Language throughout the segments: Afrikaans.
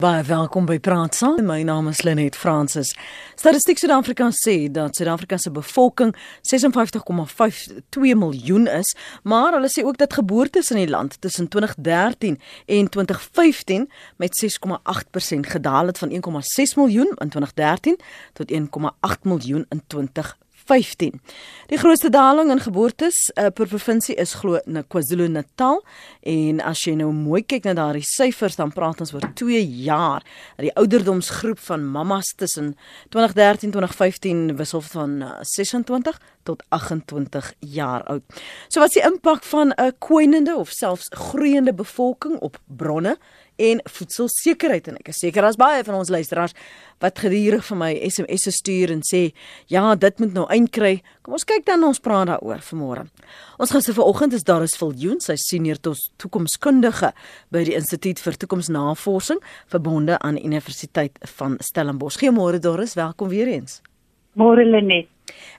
Baie welkom by Praat Saam. My naam is Lenet Fransis. Statistiek Suid-Afrika sê dat Suid-Afrika se bevolking 56,52 miljoen is, maar hulle sê ook dat geboortes in die land tussen 2013 en 2015 met 6,8% gedaal het van 1,6 miljoen in 2013 tot 1,8 miljoen in 2015. 15. Die grootste daling in geboortes uh, per provinsie is glo in KwaZulu-Natal en as jy nou mooi kyk na daardie syfers dan praat ons oor 2 jaar. Die ouderdomsgroep van mammas tussen 2013 2015 wissel van uh, 26 tot 28 jaar oud. So wat is die impak van 'n kwynende of selfs groeiende bevolking op bronne en voedselsekerheid en ek is seker daar's baie van ons luisteraars wat gedurig vir my SMS'e stuur en sê ja, dit moet nou eindkry. Kom ons kyk dan ons praat daaroor vanmôre. Ons gaan se vanoggend is daar is Viljoen, sy senior toekomskundige by die Instituut vir Toekomsnavorsing verbonde aan Universiteit van Stellenbosch. Goeiemôre Doris, welkom weer eens. Môre Lenet.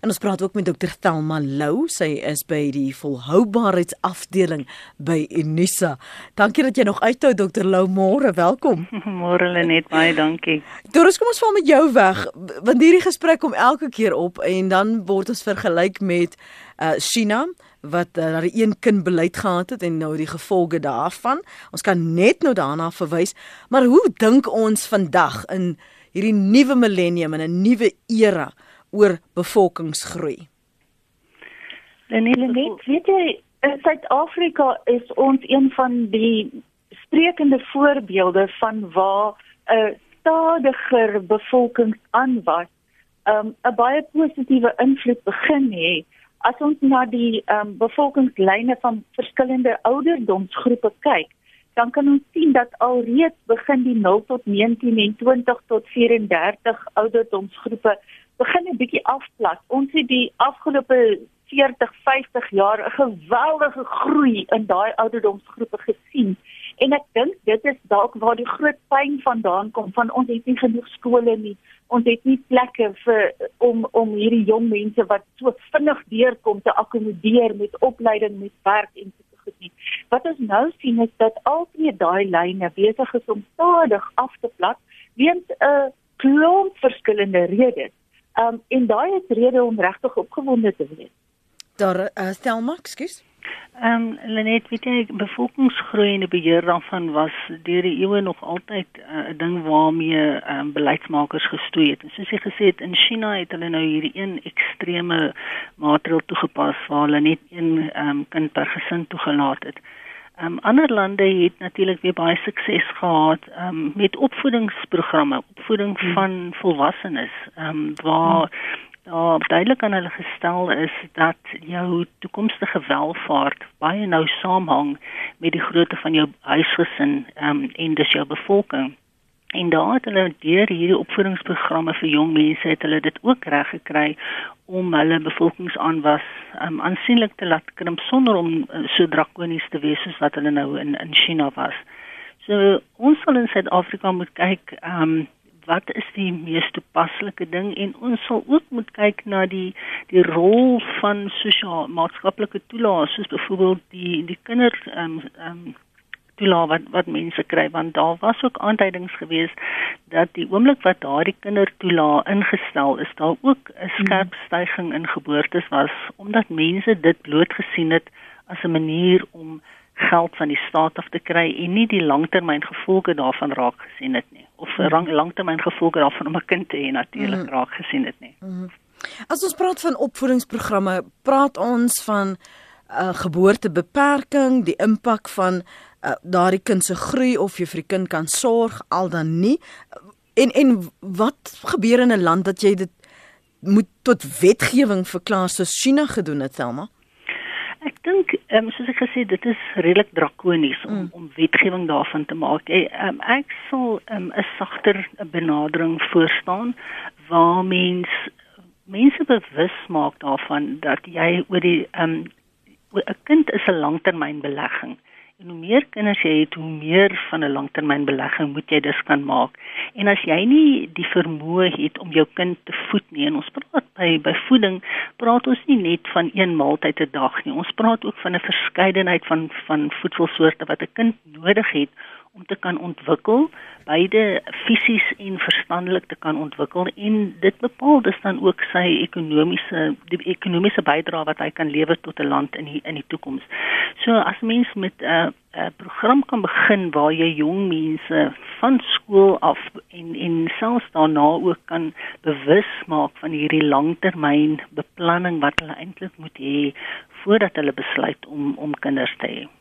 En ons praat ook met dokter Thelma Lou, sy is by die volhoubaarheidsafdeling by Unisa. Dankie dat jy nog uithou dokter Lou, môre, welkom. Môre Lenet, baie dankie. Doris, kom ons val met jou weg, want hierdie gesprek kom elke keer op en dan word ons vergelyk met uh China wat uh, daar 'n een kind beleid gehad het en nou die gevolge daarvan. Ons kan net nou daarna verwys, maar hoe dink ons vandag in hierdie nuwe millennium en 'n nuwe era? Oor bevolkingsgroei. Lenille, weet jy, in Suid-Afrika is ons een van die sprekende voorbeelde van waar 'n stadiger bevolkingsaanwas um, 'n baie positiewe invloed begin hê. As ons na die um, bevolkingslyne van verskillende ouderdomsgroepe kyk, dan kan ons sien dat alreeds begin die 0 tot 19 en 20 tot 34 ouderdomsgroepe begin 'n bietjie afplat. Ons het die afgelope 40, 50 jaar 'n geweldige groei in daai ouderdomsgroepe gesien. En ek dink dit is dalk waar die groot pyn vandaan kom van ons het nie genoeg skole nie. Ons het nie plekke vir om om hierdie jong mense wat so vinnig deurkom te akkommodeer met opleiding, met werk en so goed nie. Wat ons nou sien is dat al twee daai lyne besig is om stadig af te plat weens 'n klomp verskillende redes. Um en daai is rede om regtig opgewonde te wees. Daar uh, stel Max, skus. Ehm um, Lenet, weet jy, bevolkingsgroei en die beheer daarvan was deur die eeue nog altyd eh, 'n uh, ding waarmee ehm um, beleidsmakers gestoei het. En soos jy gesê het, in China het hulle nou hierdie een ekstreme maatreël toegepas waar hulle net een ehm um, kind per gesin toegelaat het. Um, ander lande het natuurlik weer baie sukses gehad um, met opvoedingsprogramme, opvoeding hmm. van volwassenes, um, waar hmm. daar duidelik aan hulle gestel is dat jou toekomstige welvaart baie nou saamhang met die grootte van jou huisgesin um, en dus jou bevolking. En daar het hulle deur hierdie opvoedingsprogramme vir jong mense het hulle dit ook reg gekry om hulle bevolkingsaanwas um, aansienlik te laat krimp sonder om uh, so drakonies te wees soos wat hulle nou in in China was. So ons sal in Suid-Afrika moet kyk um wat is die mees toepaslike ding en ons sal ook moet kyk na die die rol van sosiaal maatskaplike toelaas soos byvoorbeeld die die kinder um um toelaat wat wat mense kry want daar was ook aanduidings gewees dat die oomblik wat daardie kindertoelaat ingestel is daar ook 'n hmm. skerp stygings in geboortes was omdat mense dit bloot gesien het as 'n manier om geld van die staat af te kry en nie die langtermyngevolge daarvan raak gesien het nie of mm. langtermyngevolge daarvan om 'n kind te hê natuurlik mm. raak gesien het nie. Mm. As ons praat van opvoedingsprogramme, praat ons van uh, geboortebeperking, die impak van uh, daardie kind se groei of jy vir die kind kan sorg al dan nie. En en wat gebeur in 'n land dat jy dit moet tot wetgewing verklaar soos China gedoen het, Thelma? Ek dink, um, soos ek gesê, dit is redelik drakonies om mm. om wetgewing daarvan te maak. Ek um, ek sal ehm, 'n um, sagter benadering voorstaan waar mens mense bewus maak daarvan dat jy oor die 'n um, 'n kind is 'n langtermynbelegging. En hoe meer kinders jy het, hoe meer van 'n langtermynbelegging moet jy dus kan maak. En as jy nie die vermoë het om jou kind te voed nie, en ons praat by by voeding, praat ons nie net van een maaltyd 'n dag nie. Ons praat ook van 'n verskeidenheid van van voedselsoorte wat 'n kind nodig het om te kan ontwikkel, beide fisies en verstandelik te kan ontwikkel en dit bepaal dus dan ook sy ekonomiese die ekonomiese bydrae wat hy kan lewer tot 'n land in die in die toekoms. So as mens met 'n uh, 'n program kan begin waar jy jong mense van skool af en en selfs daarna ook kan bewus maak van hierdie langtermyn beplanning wat hulle eintlik moet hê voordat hulle besluit om om kinders te hê.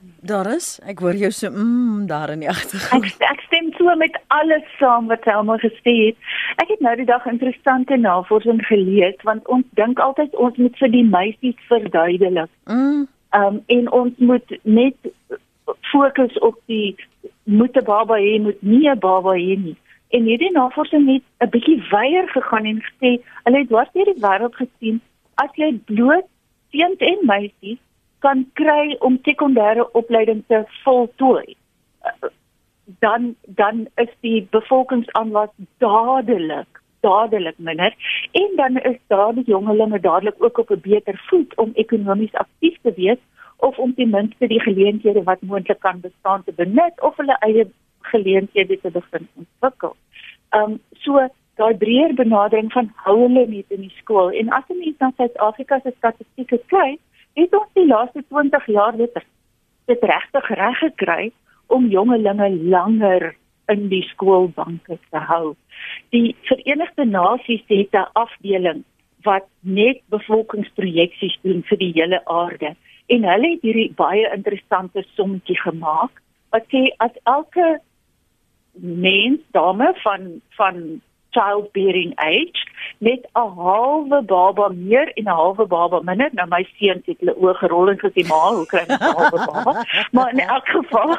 Daar is, ek hoor jou so mm daar in die agtergrond. Ek ek stem so met alles saam wat Selma gesê het. Ek het nou die dag interessante navorsing gelees want ons dink altyd ons moet vir die meisies verduidelik. Mm. Um en ons moet net fokus op die moet 'n baba hê, moet nie 'n baba hê nie. En hierdie navorsing het 'n bietjie weier gegaan en gesê, hulle het dwars deur die wêreld gesien as jy bloot seuns en meisies kan kry om sekondêre opleiding te voltooi. Dan dan is die bevolkingsaanwas dadelik dadelik minder. En dan is daar die jongelinge dadelik ook op 'n beter voet om ekonomies aktief te wees of om ten minste die geleenthede wat moontlik kan bestaan te benut of hulle eie geleenthede te begin ontwikkel. Um so daai breër benadering van hou hulle net in die skool. En as jy na Suid-Afrika se statistieke kyk, het ons die laaste 20 jaar dit dit regtig reg gekry om jongelinge langer in die skoolbanke te hou. Die Verenigde Nasies het 'n afdeling wat net bevolkingsprojeksies doen vir die hele aarde en hulle het hierdie baie interessante sommetjie gemaak wat sê as elke mens dame van van childbearing age met 'n halwe baba meer en 'n halwe baba minder. Nou my seuns het hulle oë gerol en gesê, "Maar hoe kry ek 'n halwe baba?" maar in elk geval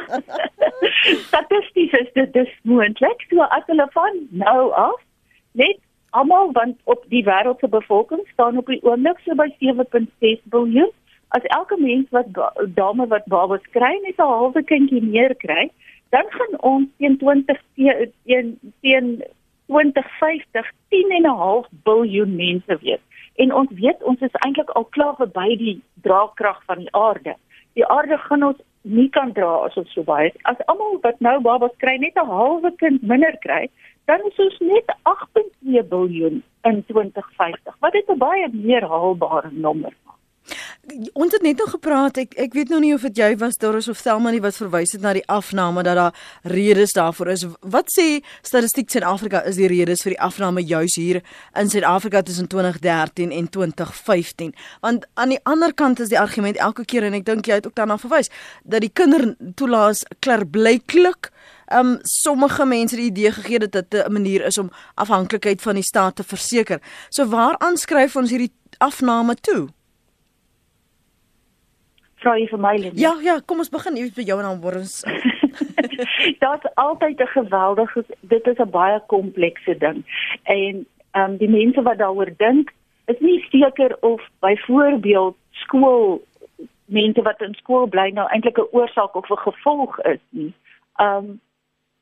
statisties is dit dus moontlik. So as hulle van nou af net almal want op die wêreld se bevolking staan op die oomblik so by 7.6 miljard. As elke mens wat dame wat babas kry net 'n halwe kindjie meer kry, dan gaan ons teen 20 teen teen 2050 10.5 biljoen mense wees. En ons weet ons is eintlik al klaar verby die draagkrag van die aarde. Die aarde gaan ons nie kan dra as ons so baie. As almal wat nou babas kry net 'n halwe kind minder kry, dan is ons net 8.2 biljoen in 2050. Wat is 'n baie meer haalbare nommer? Ons het net nog gepraat. Ek ek weet nou nie of dit jy was Doris of Thelma nie wat verwys het na die afname dat daar redes daarvoor is. Wat sê Statistiek Suid-Afrika is die redes vir die afname juis hier in Suid-Afrika tussen 2013 en 2015? Want aan die ander kant is die argument elke keer en ek dink jy het ook daarna verwys dat die kindertoelaas klaarblyklik Um sommige mense die idee gegee dat dit 'n manier is om afhanklikheid van die staat te verseker. So waaraan skryf ons hierdie afname toe? Vra jy vir my Lynn? Ja, ja, kom ons begin eers by jou en dan word ons Dit is altyd 'n geweldige dit is 'n baie komplekse ding. En ehm um, die mense wat daaroor dink, is nie seker of byvoorbeeld skool mense wat in skool bly nou eintlik 'n oorsaak of 'n gevolg is nie. Ehm um,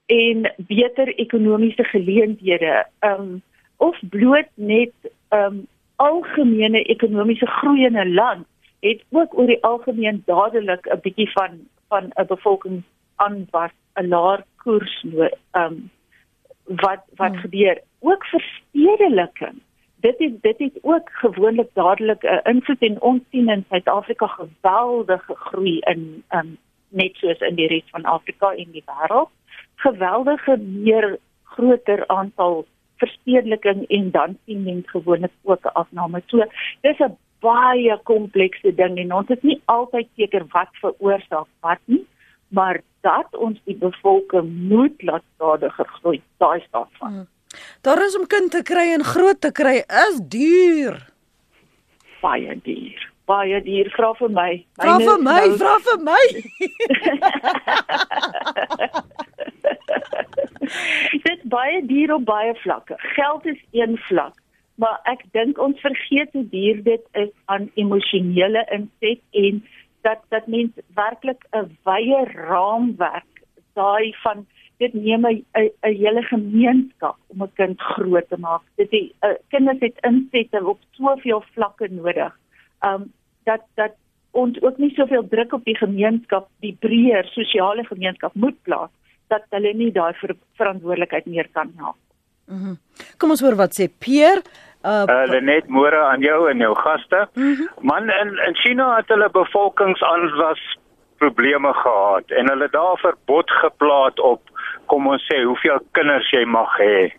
en beter ekonomiese geleenthede, ehm um, of bloot net ehm um, algemene ekonomiese groei in 'n land het ook oor die algemeen dadelik 'n bietjie van van 'n bevolking aan wat 'n laer koers nou um wat wat hmm. gebeur. Ook verstedeliking dit is dit is ook gewoonlik dadelik 'n invloed en ons sien in Suid-Afrika geweldige groei in um net soos in die res van Afrika en die wêreld. Geweldige meer groter aantal verstedeliking en dan sien mens gewoonlik ook 'n afname. So dis 'n baie komplekse ding en ons is nie altyd seker wat veroorsaak wat nie, maar dat ons die bevolking moet laat stadiger groei, daai staan van. Hmm. Daar is om kind te kry en groot te kry is duur. Baie duur. Baie duur vra vir my. Vra vir my, nou... vra vir my. Dit baie duur op baie vlakke. Geld is een vlak maar ek dink ons vergeet hoe duur dit is aan emosionele inset en dat dat mens werklik 'n wye raamwerk daai van dit neem 'n 'n hele gemeenskap om 'n kind groot te maak. Dit die uh, kinders het insette op soveel vlakke nodig. Um dat dat ons ook nie soveel druk op die gemeenskap, die breër sosiale gemeenskap moet plaas dat hulle nie daai ver verantwoordelikheid meer kan. Mhm. Mm Kom ons hoor wat sê Pierre. Uh, uh net môre aan jou en jou gaste. Mm -hmm. Man in in China het hulle bevolkingsaanwas probleme gehad en hulle daar verbod geplaas op kom ons sê hoeveel kinders jy mag hê.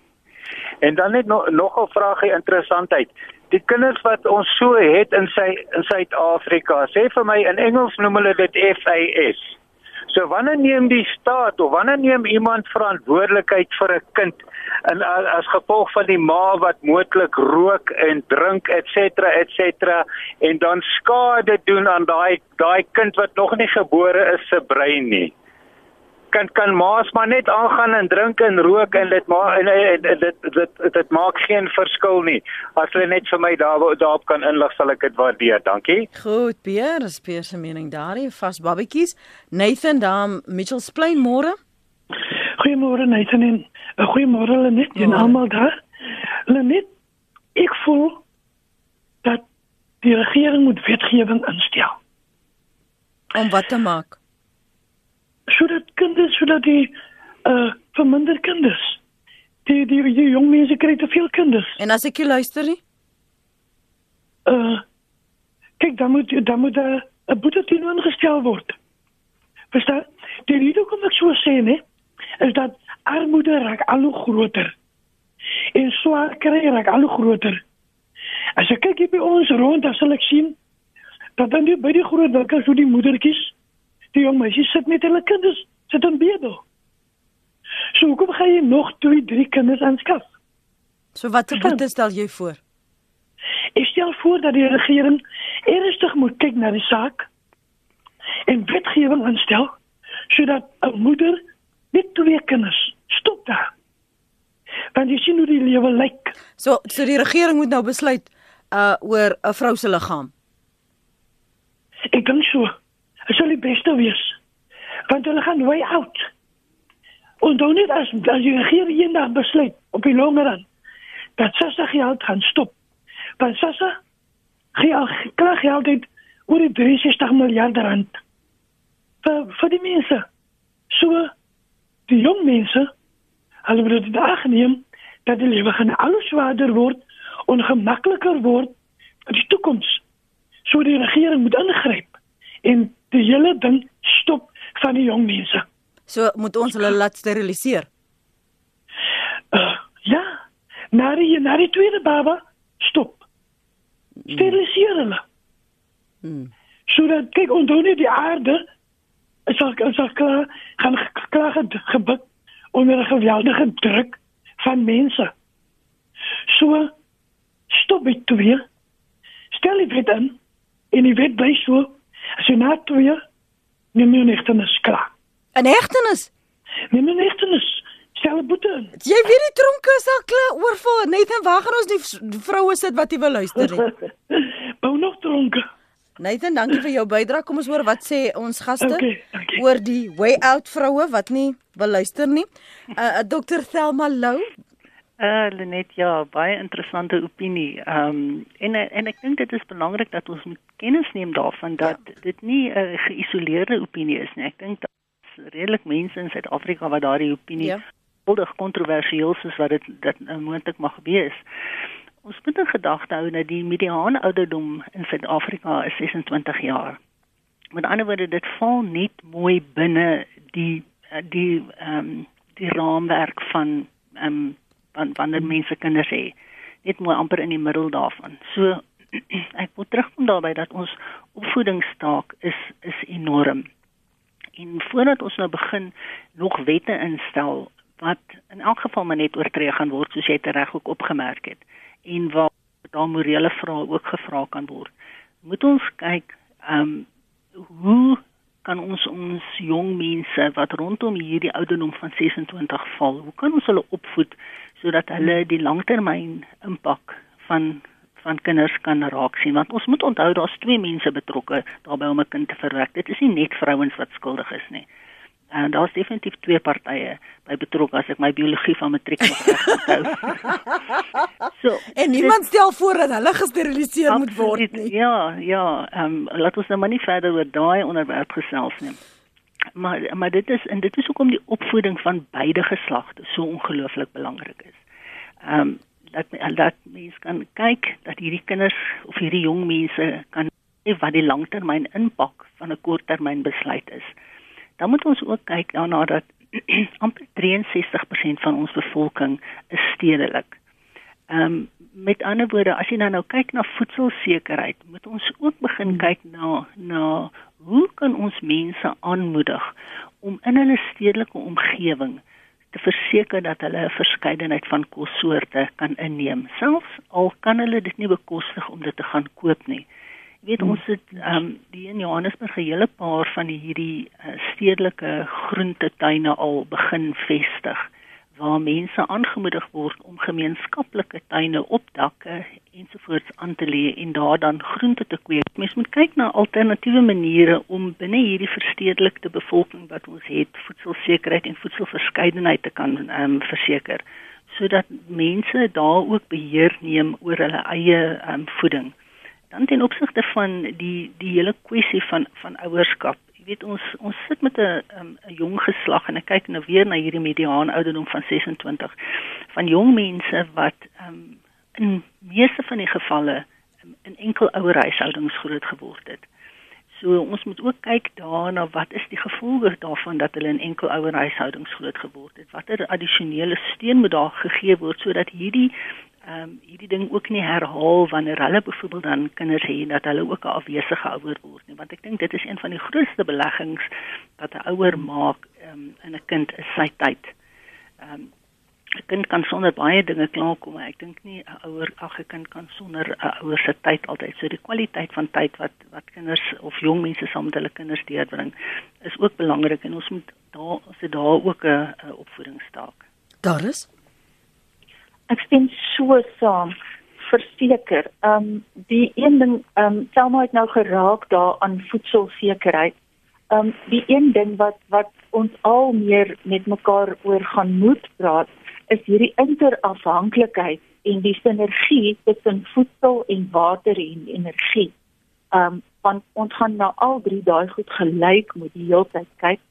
En dan net nog nog 'n vraagie interessantheid. Die kinders wat ons so het in sy in Suid-Afrika, sê vir my in Engels noem hulle dit FAS. So wanneer neem die staat of wanneer neem iemand verantwoordelikheid vir 'n kind en as gevolg van die ma wat moontlik rook en drink ens ens en dan skade doen aan daai daai kind wat nog nie gebore is se brein nie kan kan maas maar net aangaan en drink en rook en dit maar en, en, en dit dit dit, dit maak geen verskil nie. As hulle net vir my daar daarop kan inlig sal ek dit waardeer. Dankie. Goed, Pierre, is Pierre se mening daarin. Vas babbetjies. Nathan daar Mitchells Plain môre. Goeiemôre Nathan en uh, goeiemôre Lenet en almal daar. Lenet, ek voel dat die regering moet wetgewing instel. Om wat te maak? Sodat kinders sodat die uh verminder kinders. Die die die jong mense kry te veel kinders. En as ek jy luister nie? Uh kyk dan moet dan moet 'n uh, boete teen hulle gestel word. Verstaan? Die rede kom ek so sê nee, is dat armoede raak al hoe groter. En swaar kry raak al hoe groter. As ek kyk hier by ons rond, dan sal ek sien dat dan die by die groot winkels hoe die moedertjies die jong meisies sit met hulle kinders, sit in bedel. So hoekom gaan jy nog 2, 3 kinders aanskaf? So wat wat stel jy voor? Ek stel voor dat die regering ernstig moet kyk na die saak en wetgewing aanstel sodat 'n moeder net twee kinders stop daar. Want jy sien hoe die lewe lyk. So so die regering moet nou besluit uh oor 'n vrou se liggaam. Ek dink so sal die beste wees. Want hulle gaan way out. En dan net as as jy hier eendag besluit op die langer run dat Sassa geld gaan stop. Want Sassa gee al klaar geld het oor die 63 miljard rand vir vir die mense. So die jong mense hulle moet dit aanneem dat die lewe gaan al swaarder word, ongemakliker word in die toekoms. So die regering moet ingryp en die hele ding stop van die jong mense. So moet ons hulle laat steriliseer. Uh, ja. Na die na die tweede baba stop. Steriliseer hulle. Hmm. So dat kyk onthou net die aarde is al is al klaar gaan klaar gebuk onder 'n geweldige druk van mense. So stop dit toe. Stel die wet in en die wet bly so As jy na twee neem jy 'n hegtenis klaar. 'n Hegtenis? Neem 'n hegtenis. Stel boete. Jy weet die tronke is al klaar oorvol. Net en waar gaan ons die vroue sit wat jy wil luister nie? Bou nog tronke. Nathan, dankie vir jou bydrae. Kom ons hoor wat sê ons gaste okay, okay. oor die way out vroue wat nie wil luister nie. Uh, uh Dr. Thelma Lou, Uh Lenet ja, baie interessante opinie. Ehm um, en en ek dink dit is belangrik dat ons moet kennis neem daarvan dat ja. dit nie 'n uh, geïsoleerde opinie is nie. Ek dink dat redelik mense in Suid-Afrika wat daardie opinie ja. voldig kontroversieel is wat dit dit uh, moontlik mag wees. Ons moet in gedagte hou dat die mediaan ouderdom in Suid-Afrika is 26 jaar. Met ander woorde, dit val net mooi binne die uh, die ehm um, die raamwerk van ehm um, wanneer mense kinders het net mooi amper in die middel daarvan. So ek wil terugkom daarby dat ons opvoedingstaak is is enorm. En voordat ons nou begin nog wette instel wat in elk geval maar net oortree gaan word soos jy dit reg ook opgemerk het en waar daar morele vrae ook gevra kan word. Moet ons kyk ehm um, hoe kan ons ons jong mense wat rondom hierdie ouderdom van 26 val, hoe kan ons hulle opvoed sodat hulle die langtermyn impak van van kinders kan raak sien want ons moet onthou daar's twee mense betrokke daarbey om 'n kind te verwek. Dit is nie net vrouens wat skuldig is nie. En daar's definitief twee partye by betrokke as ek my biologie van matriek nog reg onthou. so, en niemand stel voor dat hulle gesteriliseer moet word nie. Ja, ja, ehm um, laat ons nou maar nie verder oor daai onderwerp gesels nie. Maar maar dit is en dit is hoekom die opvoeding van beide geslagte so ongelooflik belangrik is. Ehm um, dat dat mens kan kyk dat hierdie kinders of hierdie jong mense kan sê wat die langtermyn impak van 'n korttermyn besluit is. Dan moet ons ook kyk daarna dat amper 63% van ons bevolking is stedelik. Ehm um, met ander woorde, as jy nou nou kyk na voedselsekerheid, moet ons ook begin kyk na na hoe kan ons mense aanmoedig om in hulle stedelike omgewing te verseker dat hulle 'n verskeidenheid van kossoorte kan inneem, selfs al kan hulle dit nie bekostig om dit te gaan koop nie. Jy weet ons het ehm um, die in Johannesburg 'n hele paar van die hierdie uh, stedelike groentetuine al begin vestig waar mense aangemoedig word om gemeenskaplike tuine op dakke ensovoorts aan te lê en daar dan groente te kweek. Mens moet kyk na alternatiewe maniere om binne hierdie verstedelikte bevolking wat ons het, voedselsekerheid en voedselverskeidenheid te kan ehm um, verseker sodat mense daar ook beheer neem oor hulle eie ehm um, voeding. Dan ten opsigte van die die hele kwessie van van ouerskap weet ons ons sit met 'n um, 'n jong geslag en ek kyk nou weer na hierdie mediaan ouderdom van 26 van jong mense wat um, in meeste van die gevalle um, in enkel ouer huishoudings groot geword het. So ons moet ook kyk daarna wat is die gevolge daarvan dat hulle in enkel ouer huishoudings groot geword het. Watter addisionele steun moet daar gegee word sodat hierdie ehm um, hierdie ding ook nie herhaal wanneer hulle byvoorbeeld dan kinders het dat hulle ook 'n afwesige ouer word nie want ek dink dit is een van die grootste beleggings wat 'n ouer maak um, in 'n kind is sy tyd. Ehm um, 'n kind kan sonder baie dinge klaarkom maar ek dink nie 'n ouer ag 'n kind kan sonder 'n ouer se tyd altyd so die kwaliteit van tyd wat wat kinders of jong mense saam met hulle kinders deurbring is ook belangrik en ons moet daar as dit daar ook 'n opvoedingsstaak. Daar is Ek stem so saam verseker. Ehm um, die een ding ehm um, Selma het nou geraak daar aan voedselsekerheid. Ehm um, die een ding wat wat ons al meer met mekaar oor gaan moet praat is hierdie interafhanklikheid en die sinergie tussen voedsel en water en energie. Ehm um, want ons gaan nou al drie daai goed gelyk moet die hele tyd kyk.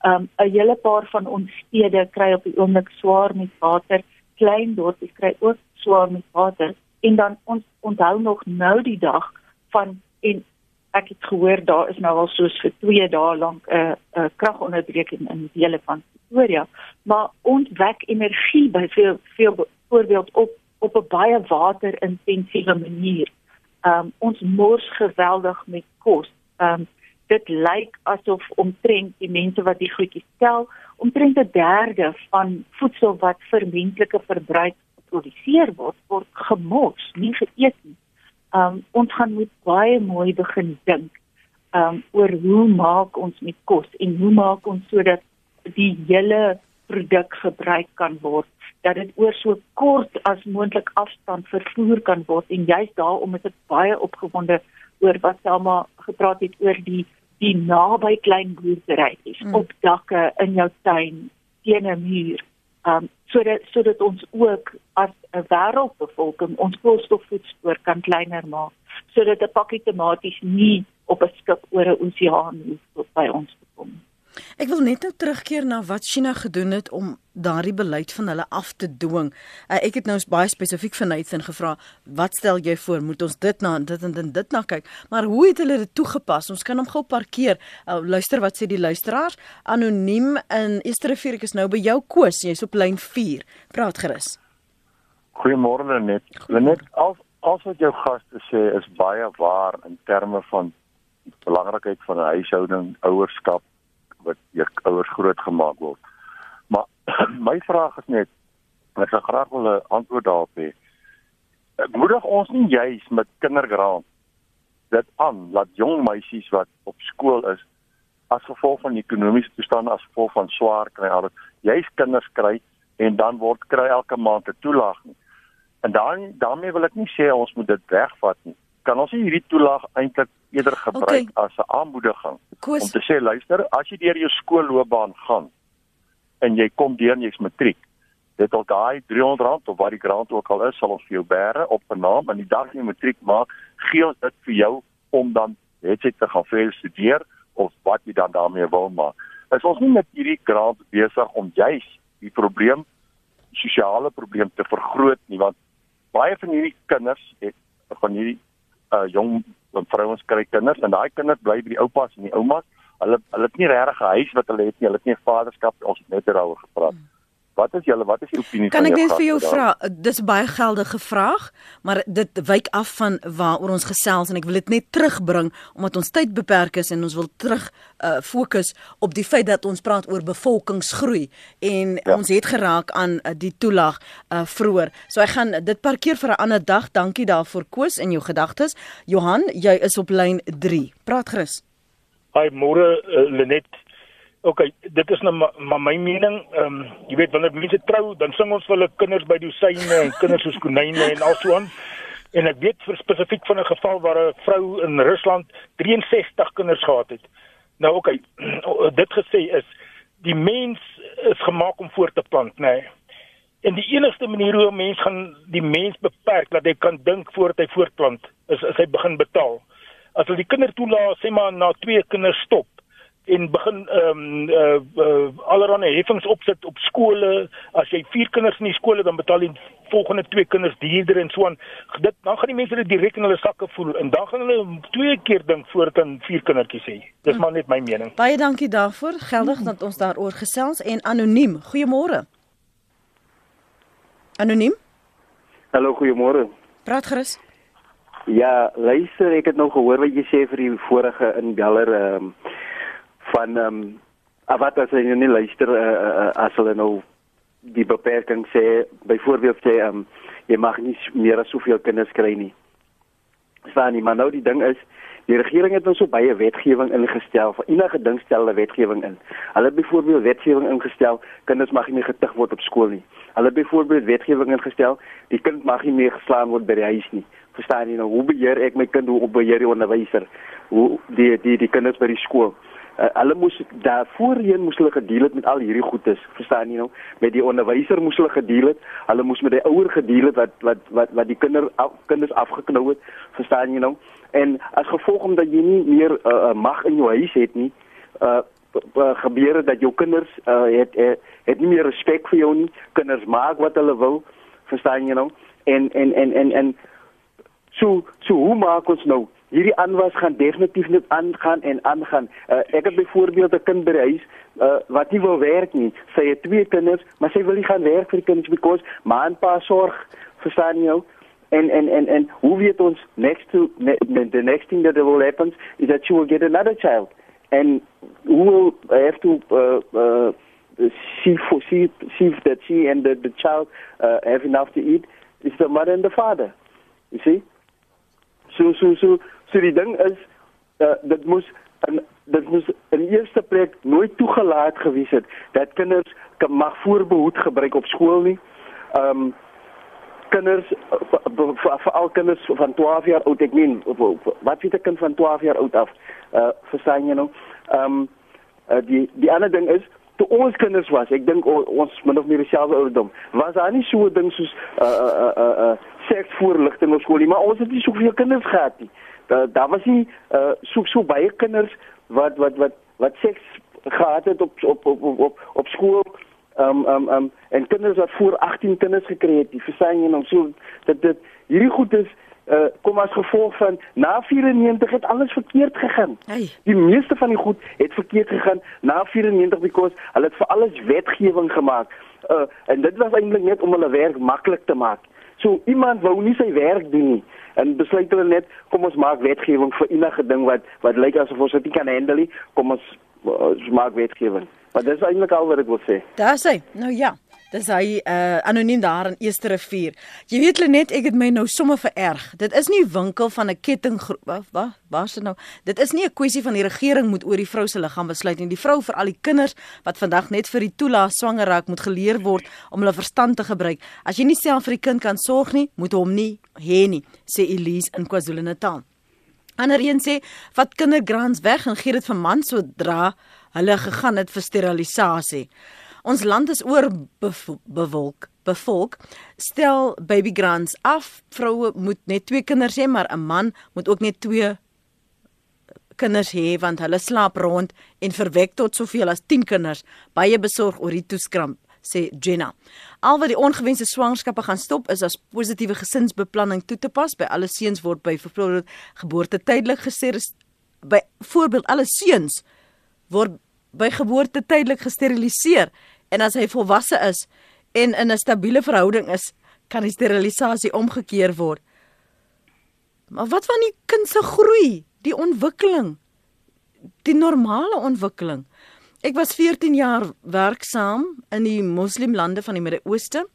Ehm um, 'n hele paar van ons stede kry op die oomblik swaar met water klein dorpies kry ook swaar met water en dan ons onthou nog nou die dag van en ek het gehoor daar is nou al soos vir 2 dae lank 'n uh, 'n uh, kragonderbreking in dele van Pretoria maar ons wek energie by veel veel voorbeeld op op 'n baie waterintensiewe manier. Um ons mors geweldig met kos. Um dit lyk asof omtrent die mense wat die goedjies tel, omtrent 'n derde van voedsel wat vir menslike verbruik geproduseer word, word gemors, nie geëet nie. Um ons gaan moet baie mooi begin dink um oor hoe maak ons met kos en hoe maak ons sodat die hele produk gebruik kan word dat dit oor so kort as moontlik afstand vervoer kan word en juist daarom is dit baie opgewonde oor wat Selma gepraat het oor die die naby klein boerderytjies mm. op dakke in jou tuin teen 'n muur. Um sodat sodat ons ook as 'n wêreldbevolking ons koolstofvoetspoor kan kleiner maak sodat 'n pakkie tomaties nie op 'n skip oor 'n oseaan hoef by ons te kom. Ek wil net nou terugkeer na wat China gedoen het om daardie beleid van hulle af te dwing. Uh, ek het nou baie spesifiek vir Nathan gevra, wat stel jy voor? Moet ons dit na dit en dit, dit na kyk? Maar hoe het hulle dit toegepas? Ons kan hom gou parkeer. Uh, luister wat sê die luisteraars. Anoniem in Esterrivier, ek is nou by jou Koos, jy's op lyn 4. Praat gerus. Goeiemôre net. Net al al wat jou gaste sê is baie waar in terme van die belangrikheid van 'n huishouding, ouerskap wat jou ouers grootgemaak word. Maar my vraag is net ek sou graag wil 'n antwoord daarop hê. Ek moedig ons nie juis met kindergraad dit aan dat jong meisies wat op skool is as gevolg van ekonomiese toestand as gevolg van swaar kry alles juis kinders kry en dan word kry elke maand 'n toelaag nie. En dan daarmee wil ek nie sê ons moet dit wegvat nie. Kan ons nie hierdie toelaag eintlik eerder gebruik okay. as 'n aanmoediging Koos. om te sê luister, as jy deur jou skoolloopbaan gaan en jy kom deur en jy's matriek, dit al daai R300 of wat die grant ook al is, sal ons vir jou bære op 'n naam en die dag jy matriek maak, gee ons dit vir jou om dan net te gaan verder studeer of wat jy dan daarmee wil maak. Is ons nie met hierdie grant besig om juis die probleem sosiale probleem te vergroot nie want baie van hierdie kinders het van hierdie uh, jong vrouens kry kinders en daai kinders bly by die oupas en die oumas. Hulle hulle het nie regtig 'n huis wat hulle het nie. Hulle het nie 'n vaderskap. Ons het net daaroor gepraat. Hmm. Wat is julle wat is die opinie kan van jou Kan ek net vir jou vra? Dis baie geldige vraag, maar dit wyk af van waaroor ons gesels en ek wil dit net terugbring omdat ons tyd beperk is en ons wil terug uh fokus op die feit dat ons praat oor bevolkingsgroei en ja. ons het geraak aan uh, die toelaag uh vroeër. So ek gaan dit parkeer vir 'n ander dag. Dankie daarvoor Koos en jou gedagtes. Johan, jy is op lyn 3. Praat gerus. Hi, môre uh, Lenet. OK, dit is nou maar ma my mening. Ehm um, jy weet wanneer mense trou, dan sing ons vir hulle kinders by dosyne en kinders soos konyne en alsoan. En ek weet vir spesifiek van 'n geval waar 'n vrou in Rusland 63 kinders gehad het. Nou OK, dit gesê is die mens is gemaak om voort te plant, nê. Nee. En die enigste manier hoe 'n mens gaan die mens beperk dat hy kan dink voordat hy voortplant, is as hy begin betaal. As hulle die kinders toelaat, sê maar na twee kinders stop en begin ehm um, uh, uh allerlei heffings opsit op skole. As jy 4 kinders in die skole dan betaal jy volgende 2 kinders duurder en so aan. Dit dan gaan die mense dit direk in hulle sakke voel en dan gaan hulle twee keer dink voordat hulle 4 kindertjies hê. Dis maar net my mening. Baie dankie daarvoor. Geldig dat ons daaroor gesels en anoniem. Goeiemôre. Anoniem? Hallo, goeiemôre. Praat gerus. Ja, luister, ek het nou gehoor wat jy sê vir die vorige inbeller ehm um, van ehm um, wat as jy nie luister uh, as hulle nou die beperking sê byvoorbeeld sê ehm um, jy mag nie meer as soveel kinders kry nie. Staan nie, maar nou die ding is die regering het ons so baie wetgewing ingestel vir enige ding stel hulle wetgewing in. Hulle het byvoorbeeld wetgewing ingestel kinders mag nie getuig word op skool nie. Hulle het byvoorbeeld wetgewing ingestel die kind mag nie meer geslaan word by die huis nie. Verstaan jy nou hoe beheer ek my kind hoe beheer die onderwyser hoe die die die kinders by die skool uh, hulle moes daar voorheen moes hulle gedeel het met al hierdie goedes verstaan jy nou? Met die onderwyser moes hulle gedeel het. Hulle moes met die ouer gedeel het wat wat wat wat die kinder af, kinders afgeknou het verstaan jy nou? En as gevolg omdat jy nie meer uh, mag in jou huis het nie uh, gebeur dit dat jou kinders uh, het, het het nie meer respek vir jou nie. Kinders maak wat hulle wil verstaan jy nou? En en en en en so so hoe maak ons nou hierdie aanwas gaan definitief net aangaan en aangaan. Uh, ek het byvoorbeeld 'n kind by die huis uh, wat nie wil werk nie. Sy het twee kinders, maar sy wil nie gaan werk vir die kinders because ma en pa sorg vir sy nou. En en en en hoe weet ons next to ne, the next thing that will happen is that she will get another child. And who will have to uh, uh, see for see see that she and the, the child uh, have enough to eat is the mother and the father. You see? So so so So die ding is uh, dit moes in dit moes in eerste plek nooit toegelaat gewees het dat kinders mag voorbehoed gebruik op skool nie. Ehm um, kinders veral kinders van 12 jaar oud ek meen wat weet 'n kind van 12 jaar oud af? Uh verstaan jy nou? Ehm um, uh, die die ander ding is toe ons kinders was, ek dink ons min of meer dieselfde ouderdom. Was daar nie so 'n ding soos uh uh uh, uh seksvoorligting op skool nie, maar ons het nie soveel kinders gehad nie uh, daar was nie uh, so so baie kinders wat wat wat wat seks gehad het op op op op op, op skool um um um en kinders wat voor 18 kinders gekry het die verstaan jy nou so dat dit hierdie goed is uh, kom as gevolg van na 94 het alles verkeerd gegaan. Hey. Die meeste van die goed het verkeerd gegaan na 94 because hulle het vir alles wetgewing gemaak. Uh, en dit was eintlik net om hulle werk maklik te maak. So iemand wou nie sy werk doen nie en besluit hulle net kom ons maak wetgewing vir enige ding wat wat lyk asof ons dit nie kan handle nie, kom ons, ons maak wetgewing. Maar dis eintlik al wat ek wil sê. Daar sê. Nou ja. Dis hy uh anoniem daar in Eerste Rivier. Jy weet net ek het my nou sommer vererg. Dit is nie winkel van 'n ketting wat wat waar's dit nou? Dit is nie 'n kwessie van die regering moet oor die vrou se liggaam besluit nie. Die vrou vir al die kinders wat vandag net vir die toelaat swanger raak moet geleer word om hulle verstand te gebruik. As jy nie self vir die kind kan sorg nie, moet hom nie hê nie, sê Elise in KwaZulu-Natal. Ander een sê vat kindergrants weg en gee dit vir mans sodra hulle gegaan het vir sterilisasie. Ons land is oor bewolk, bevolk. Stel baby grants af. Vroue moet net twee kinders hê, maar 'n man moet ook net twee kinders hê want hulle slaap rond en verwek tot soveel as 10 kinders. Baie besorg oor die toeskramp sê Jenna. Al wat die ongewenste swangerskappe gaan stop is as positiewe gesinsbeplanning toe te pas by alle seuns word by voorbeeld geboorte tydelik gesê by voorbeeld alle seuns word by geboorte tydelik gesteriliseer en as hy volwasse is en in 'n stabiele verhouding is, kan die sterilisasie omgekeer word. Maar wat van die kind se groei, die ontwikkeling, die normale ontwikkeling? Ek was 14 jaar werksaam in die moslimlande van die Midde-Ooste.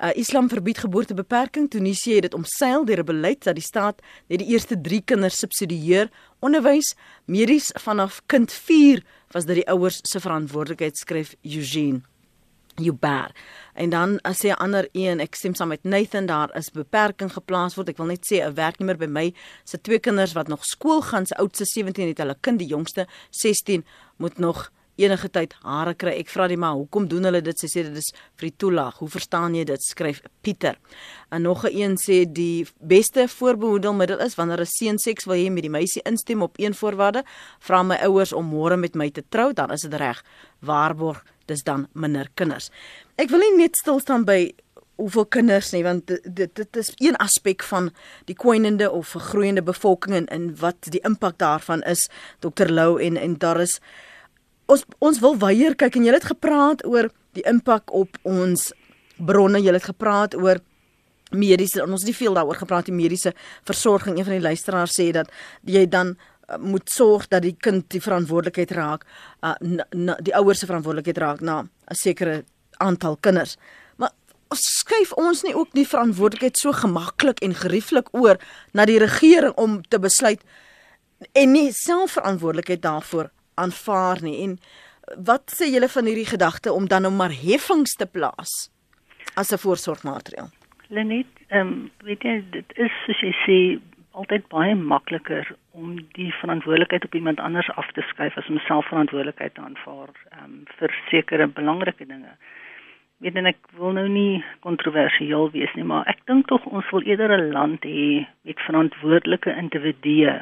Uh, Islam verbied geboortebeperking. Tunesië het dit omseil deur 'n beleid dat die staat net die eerste 3 kinders subsidieer. Onderwys medies vanaf kind 4 was dit die ouers se verantwoordelikheid, skryf Eugene Uber. En dan as jy 'n ander een, ek stem saam met Nathan, daar is beperking geplaas word. Ek wil net sê 'n werknemer by my se twee kinders wat nog skool gaan, se oudste 17 het hulle kind, die jongste 16 moet nog enige tyd hare kry. Ek vra die maar, hoekom doen hulle dit? Sy sê dit is vir die toelaag. Hoe verstaan jy dit? Skryf Pieter. En nog 'n een sê die beste voorbehoedelmiddel is wanneer 'n seun seks wil hê met die meisie instem op een voorwaarde, vra my ouers om môre met my te trou, dan is dit reg. Waarborg dis dan minder kinders. Ek wil nie net stil staan by hoeveel kinders nie want dit dit is een aspek van die kwynende of groeiende bevolking en, en wat die impak daarvan is Dr Lou en en daar is ons ons wil weier kyk en jy het gepraat oor die impak op ons bronne, jy het gepraat oor mediese ons het nie veel daaroor gepraat die mediese versorging. Een van die luisteraars sê dat jy dan uh, moet sorg dat die kind die verantwoordelikheid raak, uh, na, na, die ouers se verantwoordelikheid raak na 'n sekere aantal kinders. Maar skuif ons nie ook die verantwoordelikheid so gemaklik en gerieflik oor na die regering om te besluit en nie self verantwoordelikheid daarvoor aanvaar nie. En wat sê julle van hierdie gedagte om dan nou maar heffings te plaas as 'n voorsorgmaatreël? Lenet, ehm um, weet jy dit is soos jy sê altyd baie makliker om die verantwoordelikheid op iemand anders af te skuif as om self verantwoordelikheid te aanvaar ehm um, vir sekere belangrike dinge. Weet en ek wil nou nie kontroversieel wees nie, maar ek dink tog ons wil eerder 'n land hê met verantwoordelike individue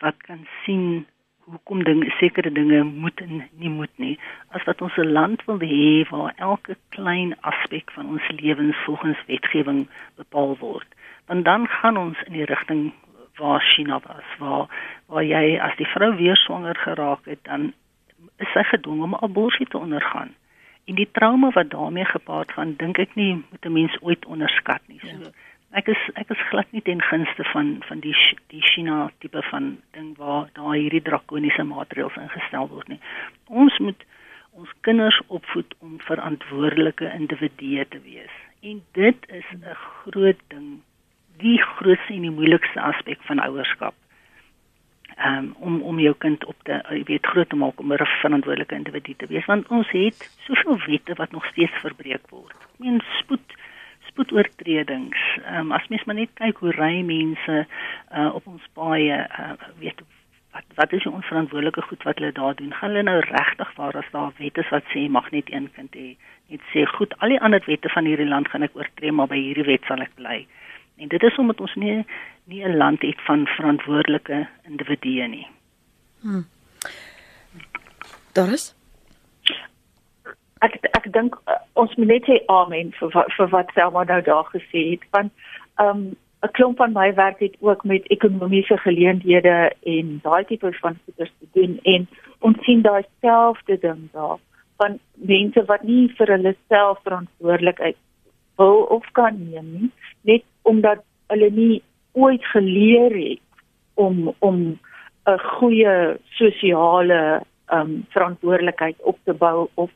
wat kan sien hoekom ding sekere dinge moet en nie moet nie. As wat ons 'n land wil hê waar elke klein aspek van ons lewens volgens wetgewing bepaal word want dan gaan ons in die rigting waar China was waar waar jy as die vrou weer swanger geraak het dan is sy gedwing om abortus te ondergaan. En die trauma wat daarmee gepaard gaan dink ek nie moet 'n mens ooit onderskat nie. So ja ek is ek is glad nie ten gunste van van die die China tipe van ding waar daar hierdie drakoniese maatreëls ingestel word nie. Ons moet ons kinders opvoed om verantwoordelike individue te wees. En dit is 'n groot ding, die grootste en die moeilikste aspek van ouerskap. Um, om om jou kind op te jy weet groot te maak om 'n verantwoordelike individu te wees want ons het soveel wette wat nog steeds verbreek word. Ek meen spoed spoedoortredings. Ehm um, as mens maar net kyk hoe ry mense uh, op ons paaie, uh, weet wat wat is die onverantwoordelike goed wat hulle daar doen? Gaan hulle nou regtig waar as daar wette is wat sê mag net een kind hê? Net sê goed, al die ander wette van hierdie land gaan ek oortree, maar by hierdie wet sal ek bly. En dit is omdat ons nie nie 'n land het van verantwoordelike individue nie. Hmm. Doris ek ek dink uh, ons moet net sê amen vir vir wat Selma nou daar gesê het want um 'n klomp van my werk het ook met ekonomiese geleenthede en daai tipe van goeder te doen en ons sien daai selfde ding daar van mense wat nie vir hulle self verantwoordelikheid wil of kan neem nie net omdat hulle nie ooit geleer het om om 'n goeie sosiale um verantwoordelikheid op te bou of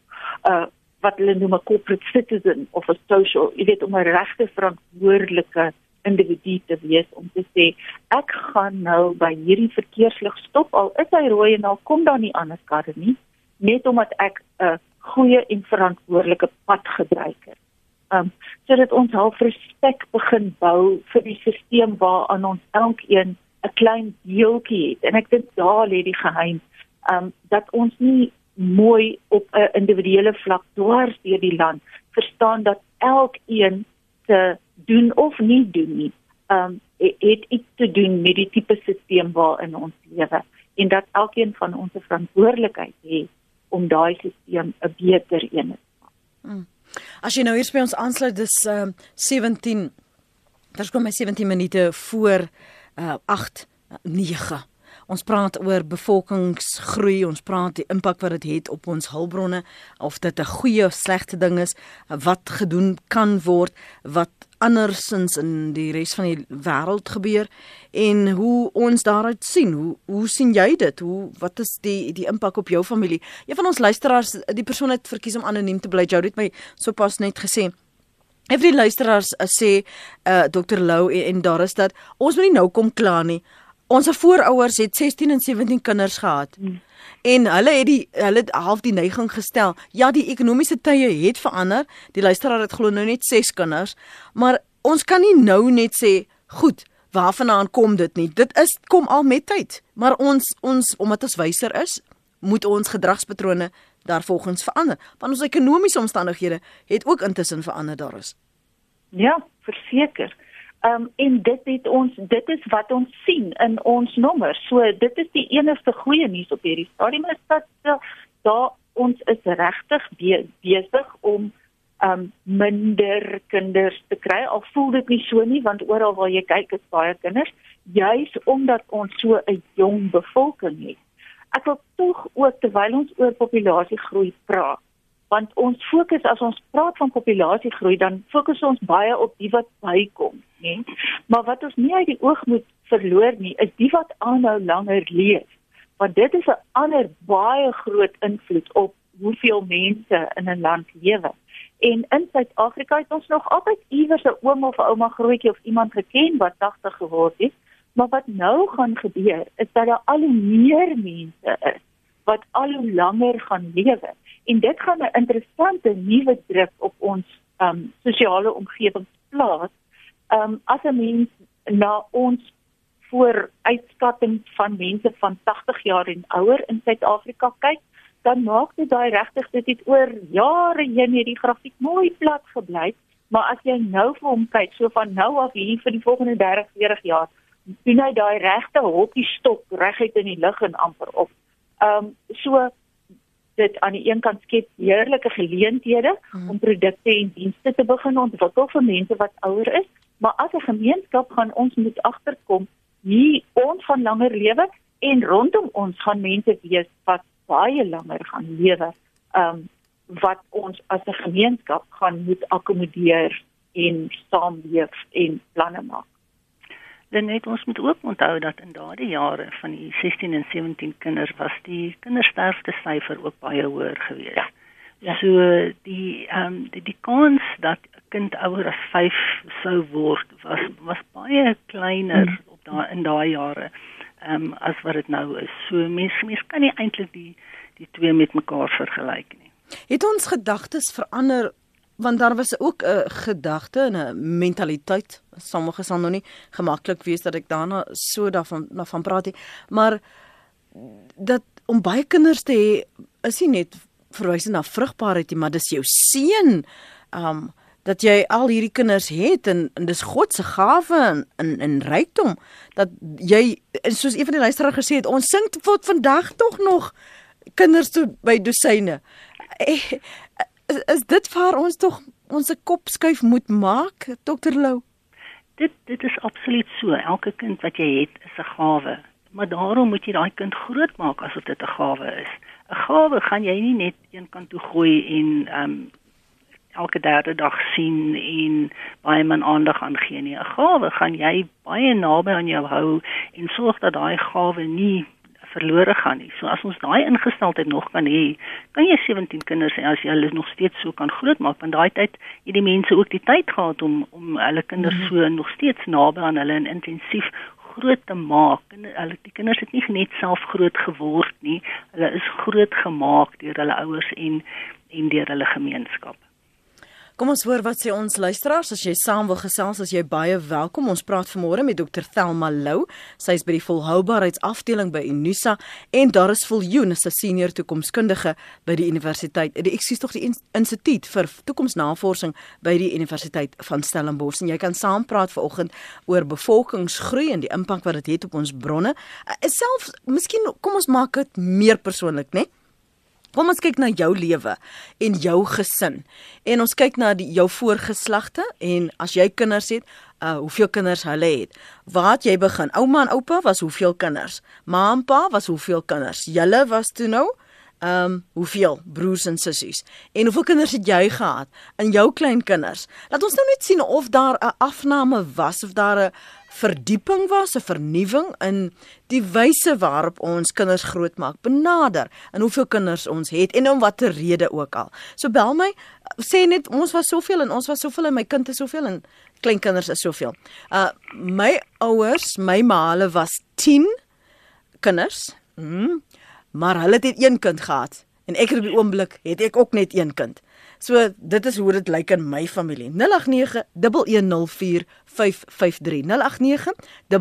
uh wat hulle noem 'n corporate citizen of 'n social, jy weet om 'n regte verantwoordelike individu te wees om te sê ek gaan nou by hierdie verkeerslig stop al is hy rooi en al kom daar nie ander karre nie net omdat ek 'n goeie en verantwoordelike pad gebruik het. Um sodat ons half respek begin bou vir die stelsel waaraan ons elkeen 'n klein deeltjie het en ek dink daar lê die geheim um dat ons nie mooi op 'n individuele vlak dwars deur die land verstaan dat elkeen te doen of nie doen nie um het iets te doen met die tipe stelsel waarin ons lewe en dat elkeen van ons 'n verantwoordelikheid het om daai stelsel 'n beter een te maak. Hmm. As jy nou hier by ons aansluit dis um 17 Dit kom my 17 minute voor uh 8 9. Ons praat oor bevolkingsgroei, ons praat die impak wat dit het op ons hulpbronne, of dit 'n goeie of slegte ding is, wat gedoen kan word, wat andersins in die res van die wêreld gebeur en hoe ons daaruit sien. Hoe hoe sien jy dit? Hoe wat is die die impak op jou familie? Een van ons luisteraars, die persoon het verkies om anoniem te bly. Jou het my sopas net gesê Every luisteraars uh, sê uh, Dr Lou en, en daar is dat ons moet nie nou kom kla nie. Ons voorouers het 16 en 17 kinders gehad. Hmm. En hulle het die hulle het half die neiging gestel. Ja, die ekonomiese tye het verander. Die luisteraar het glo nou net 6 kinders, maar ons kan nie nou net sê, "Goed, waarvandaan kom dit nie?" Dit is kom al met tyd. Maar ons ons omdat ons wyser is, moet ons gedragspatrone daarvolgens verander. Want ons ekonomiese omstandighede het ook intussen verander daar is. Ja, verseker. Ehm um, en dit het ons dit is wat ons sien in ons nommers. So dit is die enigste goeie nuus op hierdie stadium is dat uh, daar ons is regtig be besig om um, minder kinders te kry. Al voel dit nie so nie want oral waar jy kyk is baie kinders, juis omdat ons so 'n jong bevolking het. Ek wil tog ook terwyl ons oor populasiegroei praat, want ons fokus as ons praat van populasiegroei dan fokus ons baie op die wat bykom, né? Maar wat ons nie uit die oog moet verloor nie, is die wat aanhou langer leef. Want dit is 'n ander baie groot invloed op hoeveel mense in 'n land lewe. En in Suid-Afrika het ons nog altyd iewers 'n oom of 'n ouma grootjie of iemand geken wat 80 geword het. Maar wat nou gaan gebeur is dat daar al hoe meer mense is wat al hoe langer gaan lewe en dit gaan 'n interessante nuwe druk op ons um sosiale omgewing plaas. Um as 'n mens na ons vooruitskatting van mense van 80 jaar en ouer in Suid-Afrika kyk, dan maak dit daai regtig dit het oor jare heen hierdie grafiek mooi plat gebly, maar as jy nou vir hom kyk, so van nou af hier vir die volgende 30, 40 jaar, doen hy daai regte hokkie stok reguit in die lug en amper op. Ehm um, so dit aan die een kant skep heerlike geleenthede hmm. om produkte en dienste te begin ontwikkel vir mense wat ouer is, maar as 'n gemeenskap gaan ons moet agterkom hier ons gaan langer lewe en rondom ons gaan mense wees wat baie langer gaan lewe. Ehm um, wat ons as 'n gemeenskap gaan moet akkommodeer en saamleef en planne maak. Dan net ons moet ook onthou dat in daardie jare van die 16 en 17 kinders was die kindersterfte syfer ook baie hoër geweest. Ja. Ja. So die ehm um, die, die kans dat 'n kind ouer as 5 sou word was was baie kleiner hmm. op daai in daai jare ehm um, as wat dit nou is. So mense mense kan nie eintlik die die twee met mekaar vergelyk nie. Het ons gedagtes verander want daar was ook 'n gedagte en 'n mentaliteit. Sommige sal nog nie gemaklik wees dat ek daarna so daarvan na van praat nie, maar dat om baie kinders te hê is nie net verwys na vrugbaarheid nie, maar dis jou seën. Um dat jy al hierdie kinders het en, en dis God se gawe in in, in rykdom dat jy soos een van die luisteraars gesê het ons sing tot vandag tog nog kinders toe by dosyne eh, is, is dit vir ons tog ons kop skuif moet maak dokter Lou? Dit dit is absoluut so. Elke kind wat jy het is 'n gawe. Maar daarom moet jy daai kind groot maak asof dit 'n gawe is. 'n gawe gaan jy nie net een kant toe gooi en um elke derde dag sien en baie min aandag aan gee nie. 'n gawe gaan jy baie naby aan jou hou en sorg dat daai gawe nie verlore gaan nie. So as ons daai ingesteldheid nog kan hê, kan jy 17 kinders hê as jy hulle nog steeds so kan grootmaak want daai tyd het die mense ook die tyd gehad om om hulle kinders mm -hmm. so nog steeds naby aan hulle en intensief groot te maak. En hulle die kinders het nie net self groot geword nie. Hulle is groot gemaak deur hulle ouers en en deur hulle gemeenskap. Kom ons hoor wat sê ons luisteraars. As jy saam wil gesels, as jy baie welkom. Ons praat vanmôre met Dr. Thelma Lou. Sy is by die volhoubaarheidsafdeling by Unisa en daar is Viljoen, 'n senior toekomskundige by die universiteit. Die ek sies tog die instituut vir toekomsnavorsing by die Universiteit van Stellenbosch en jy kan saampraat vanoggend oor bevolkingsgroei en die impak wat dit het op ons bronne. Uh, selfs miskien kom ons maak dit meer persoonlik, né? Nee? Kom ons kyk na jou lewe en jou gesin. En ons kyk na die, jou voorgeslagte en as jy kinders het, uh hoeveel kinders hulle het. Waar het jy begin? Ouma en oupa was hoeveel kinders? Ma en pa was hoeveel kinders? Julle was toe nou Ehm um, hoeveel broers en sissies en hoeveel kinders het jy gehad in jou klein kinders? Laat ons nou net sien of daar 'n afname was of daar 'n verdieping was, 'n vernuwing in die wyse waarop ons kinders grootmaak. Benader en hoeveel kinders ons het en om watter rede ook al. So bel my, sê net ons was soveel en ons was soveel en my kind is soveel en kleinkinders is soveel. Uh my ouers, my ma, hulle was 10 kinders. Mm, maar hulle het net een kind gehad en ek op die oomblik het ek ook net een kind. So dit is hoe dit lyk in my familie. 0891104553. 0891104553.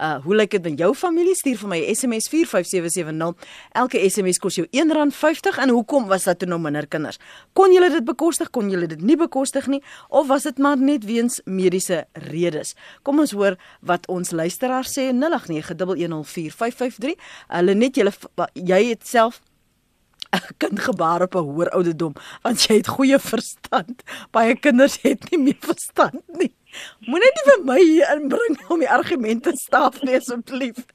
Uh hoe lyk dit in jou familie? Stuur vir my 'n SMS 45770. Elke SMS kos jou R1.50 en hoekom was dit nou minder kinders? Kon julle dit bekostig? Kon julle dit nie bekostig nie of was dit maar net weens mediese redes? Kom ons hoor wat ons luisteraars sê 0891104553. Hulle net julle jy het self 'n kind gebaar op 'n hoër ouderdom want jy het goeie verstand. Baie kinders het nie meer verstand nie. Moenie net vir my hier inbring om die argumente staaf nie asseblief.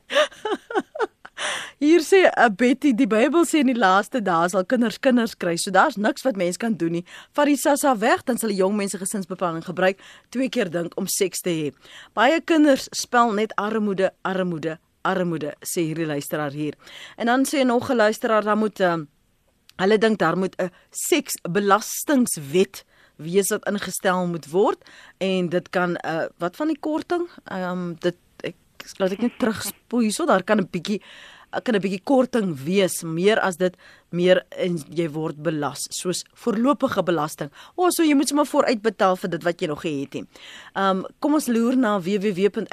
Hier sê uh, Betty, die Bybel sê in die laaste dae sal kinders kinders kry. So daar's niks wat mens kan doen nie. Vat die sassa weg, dan sal die jong mense gesinsbeplanning gebruik, twee keer dink om seks te hê. Baie kinders spel net armoede, armoede, armoede, sê hierdie luisteraar hier. En dan sê nog 'n luisteraar, dan moet uh, Hulle dink daar moet 'n seksbelastingwet wees wat ingestel moet word en dit kan 'n uh, wat van die korting? Ehm um, dit ek laat ek net terugspoel hierso daar kan 'n bietjie kan 'n bietjie korting wees meer as dit meer en jy word belas soos voorlopige belasting. O, oh, so jy moet sommer vooruitbetaal vir dit wat jy nog gehet het. Um kom ons loer na www.rsg.co.za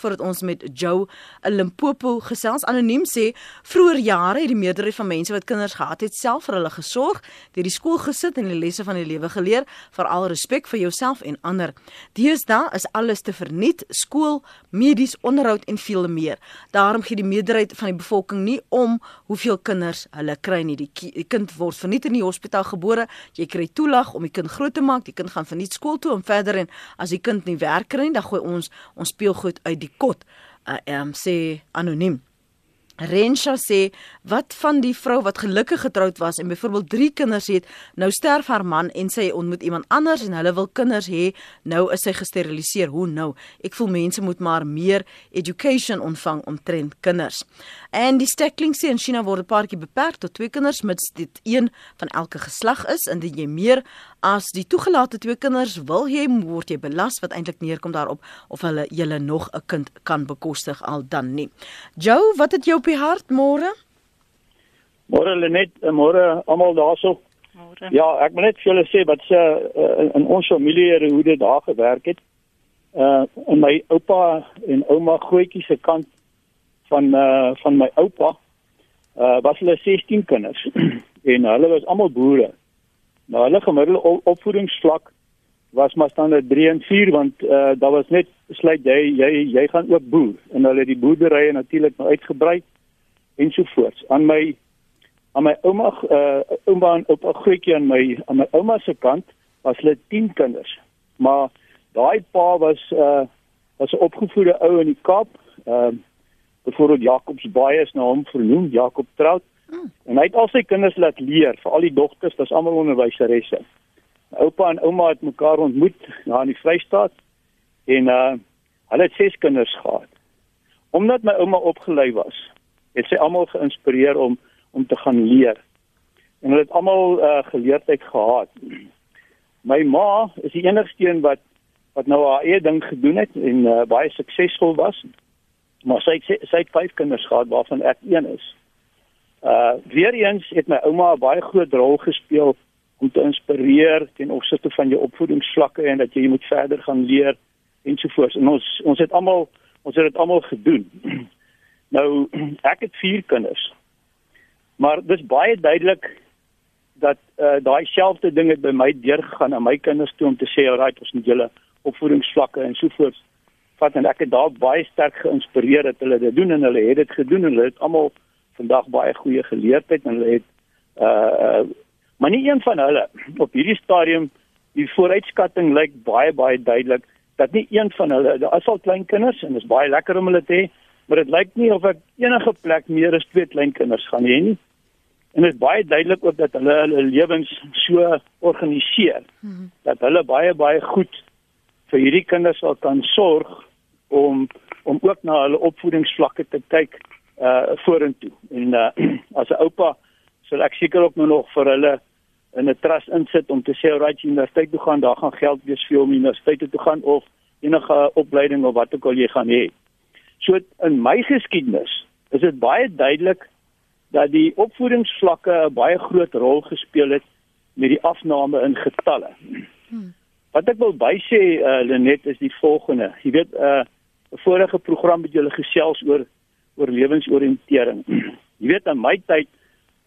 voordat ons met Joe Limpopo gesels. Anoniem sê vroeër jare het die meerderheid van mense wat kinders gehad het self vir hulle gesorg, deur die skool gesit en die lesse van die lewe geleer, veral respek vir jouself en ander. Deesdae is alles te verniet, skool, medies, onderhoud en veel meer. Daarom gee die meerderheid van die bevolking nie om hoe hoeveel kinders hulle kry nie. Die, die kind word verniet in die hospitaal gebore. Jy kry toelag om die kind groot te maak. Die kind gaan verniet skool toe en verder en as die kind nie werk kry nie, dan gooi ons ons speelgoed uit die kot. Uh, um, sê anoniem. Rensha sê wat van die vrou wat gelukkig getroud was en byvoorbeeld 3 kinders het, nou sterf haar man en sy ontmoet iemand anders en hulle wil kinders hê, nou is sy gesteriliseer. Hoe nou? Ek voel mense moet maar meer education ontvang omtrent kinders. En die stekling sê in China word 'n paartjie beperk tot 2 kinders mits dit een van elke geslag is en dit jy meer as die toegelate twee kinders wil jy word jy belas wat eintlik neerkom daarop of hulle julle nog 'n kind kan bekostig al dan nie. Joe, wat het jou op die hart môre? Môre Lenet, eh, môre almal daarso. Môre. Ja, ek moet net vir julle sê wat se uh, in ons familie hoe dit daar gewerk het. Uh in my oupa en ouma grootjie se kant van uh van my oupa uh was hulle 16 kinders en hulle was almal boere. Nou hulle gemiddelde opvoedingsvlak was maar standaard 3 en 4 want uh daar was net besluit jy jy jy gaan ook boer en hulle het die boerderye natuurlik nou uitgebrei ensovoorts. Aan my aan my ouma uh ouma en oupa grootjie aan my aan my ouma se kant was hulle 10 kinders. Maar daai pa was uh was 'n opgevoede ou in die Kaap. Ehm uh, byvoorbeeld Jacobsbaai is na hom vernoem, Jacob Trout. Hmm. En hy het al sy kinders laat leer, vir al die dogters, dis almal onderwyseresse. Oupa en ouma het mekaar ontmoet daar in die Vrystaat en uh hulle het ses kinders gehad. Omdat my ouma opgelei was, het sy almal geïnspireer om om te gaan leer. En hulle het almal uh geleerdheid gehad. My ma is die enigste een wat wat nou haar eie ding gedoen het en uh, baie suksesvol was. Maar sy sy het vyf kinders gehad waarvan ek een is. Uh weer eens het my ouma 'n baie groot rol gespeel om te inspireer ten opsigte van jou opvoedingsvlakke en dat jy moet verder gaan leer ensovoorts. En ons ons het almal ons het dit almal gedoen. nou ek het 4 kinders. Maar dis baie duidelik dat uh, daai selfde ding het by my deurgegaan aan my kinders toe om te sê alright ons moet julle opvoedingsvlakke en sovoorts vat en ek het daar baie sterk geïnspireer dat hulle dit doen en hulle het dit gedoen en hulle het almal vandag baie goeie geleerdheid en hulle het uh maar nie een van hulle op hierdie stadium die vooruitskatting lyk baie baie duidelik dat nie een van hulle daar is al klein kinders en dit is baie lekker om hulle te hê maar dit lyk nie of ek enige plek meer as twee klein kinders gaan hê nie en dit is baie duidelik ook dat hulle hulle lewens so organiseer hmm. dat hulle baie baie goed vir hierdie kinders sal kan sorg om om ook na hulle opvoedingsvlakke te kyk uh vorentoe. En uh as 'n oupa sal ek seker ook nog vir hulle in 'n trust insit om te sê alright universiteit toe gaan, daar gaan geld wees vir om universiteit toe gaan of enige opleiding of wat ook al jy gaan hê. So in my geskiedenis is dit baie duidelik dat die opvoedingsvlakke 'n baie groot rol gespeel het met die afname in getalle. Hmm. Wat ek wil bysê uh, Lenet is die volgende. Jy weet 'n uh, vorige program het julle gesels oor oor lewensoriëntering. Jy weet aan my tyd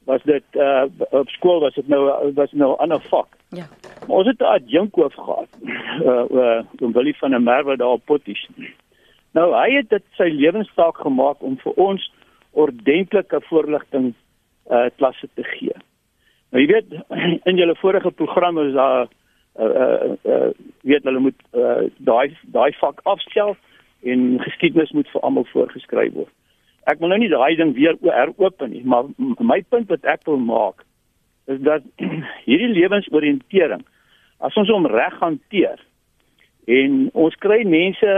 was dit uh, op skool was dit nou was nou 'n ander vak. Ja. Maar ons het 'n adjunkhoof gehad. Uh, uh om Willie van der Merwe daar op Potties. Nou hy het dit sy lewenstaak gemaak om vir ons ordentlike voorligting uh klasse te gee. Nou jy weet in julle vorige programme is daar uh uh, uh weet hulle moet uh daai daai vak afstel en geskiedenis moet vir almal voorgeskryf word. Ek wil nou nie daai ding weer heropen nie, maar my punt wat ek wil maak is dat hierdie lewensoriëntering as ons hom reg hanteer en ons kry mense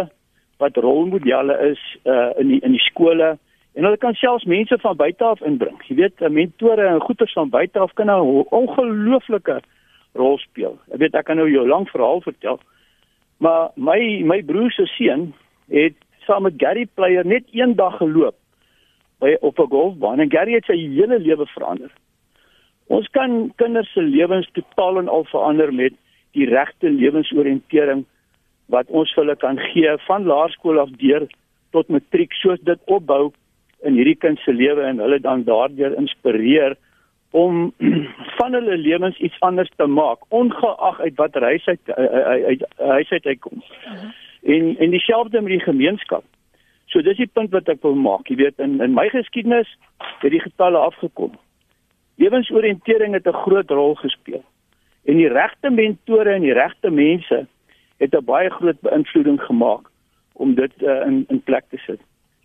wat rolmodelle is uh in die in die skole en hulle kan selfs mense van buite af inbring. Jy weet, mentore en goeters van buite af kan 'n nou ongelooflike rol speel. Ek weet ek kan nou jou lank verhaal vertel. Maar my my broer se seun het saam met Gary Player net een dag geloop by op 'n golfbaan en Gary het sy hele lewe verander. Ons kan kinders se lewens totaal en al verander met die regte lewensoriëntering wat ons vir hulle kan gee van laerskool af deur tot matriek soos dit opbou in hierdie kind se lewe en hulle dan daardeur inspireer om van hulle lewens iets anders te maak ongeag uit watter huis hy uit huis uit hy kom. Uh -huh. En en dieselfde met die gemeenskap. So dis die punt wat ek wil maak. Jy weet in in my geskiedenis het die getalle afgekom. Lewensoriëntering het 'n groot rol gespeel. En die regte mentore en die regte mense het 'n baie groot beïnvloeding gemaak om dit uh, in in plek te sit.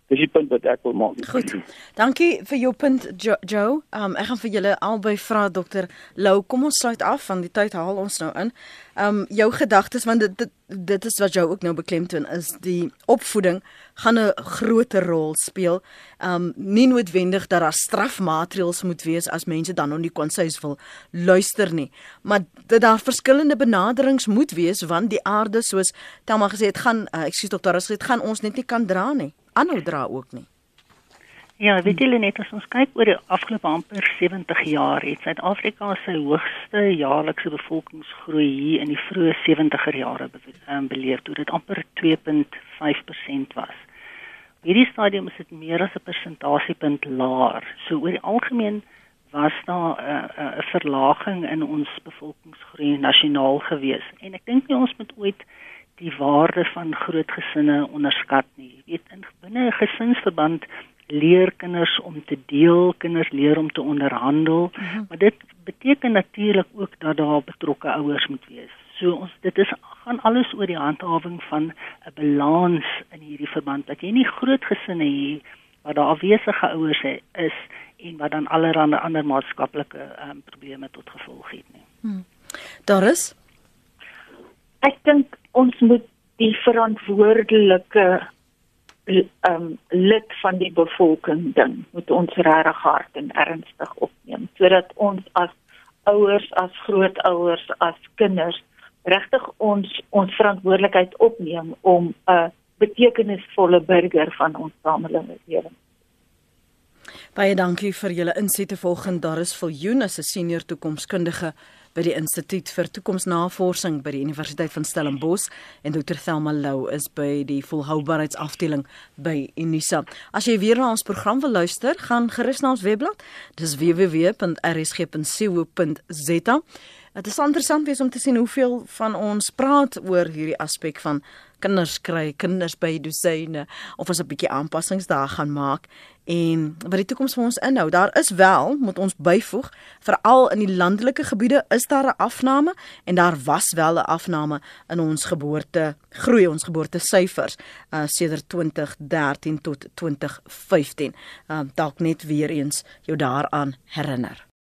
Dis die punt wat ek wil maak. Goed. Dankie vir jou punt jo Joe. Um ek gaan vir julle albei vra dokter Lou, kom ons sluit af van die tyd haal ons nou in. Um jou gedagtes want dit, dit dit is wat jou ook nou beklemtoon is die opvoeding gaan 'n groter rol speel. Um nie noodwendig dat daar strafmaatreëls moet wees as mense dan nog nie konseis wil luister nie, maar dat daar verskillende benaderings moet wees want die aarde soos Thelma gesê het gaan uh, ek sê dokter, dit gaan ons net nie kan dra nie aanhou dra ook nie. Ja, weet julle net as ons kyk oor die afgelope amper 70 jaar het Suid-Afrika sy hoogste jaarlikse bevolkingsgroei hier in die vroeë 70er jare be um, beleef toe dit amper 2.5% was. Op hierdie stadium is dit meer as 'n persentasiepunt laer. So oor die algemeen was daar 'n uh, 'n uh, verlaging in ons bevolkingsgroei nasionaal gewees. En ek dink nie ons moet ooit die waarde van groot gesinne onderskat nie. Jy weet in binne 'n gesinsverband leer kinders om te deel, kinders leer om te onderhandel, mhm. -huh. maar dit beteken natuurlik ook dat daar betrokke ouers moet wees. So ons dit is gaan alles oor die handhawing van 'n balans in hierdie verband dat jy nie groot gesinne het waar daar afwesige ouers is en wat dan allerlei ander maatskaplike um, probleme tot gevolg het nie. Hmm. Daar is Ek dink ons moet die verantwoordelike um lid van die bevolking ding moet ons regtig hard en ernstig opneem sodat ons as ouers as grootouers as kinders regtig ons ons verantwoordelikheid opneem om 'n betekenisvolle burger van ons samelewing Baie dankie vir julle insette volgens daar is Viljoen as 'n senior toekomskundige by die Instituut vir Toekomsnavorsing by die Universiteit van Stellenbosch en Dr Thelma Lou is by die volhoubaarheidsafdeling by Unisa. As jy weer na ons program wil luister, gaan gerus na ons webblad. Dis www.rsg.co.za. Dit is interessant wees om te sien hoeveel van ons praat oor hierdie aspek van kinders kry, kinders by dosyne of ons 'n bietjie aanpassings daar gaan maak en wat die toekoms vir ons inhou. Daar is wel, moet ons byvoeg, veral in die landelike gebiede is daar 'n afname en daar was wel 'n afname in ons geboorte groei ons geboorte syfers uh, sedert 2013 tot 2015. Uh, dalk net weer eens jou daaraan herinner.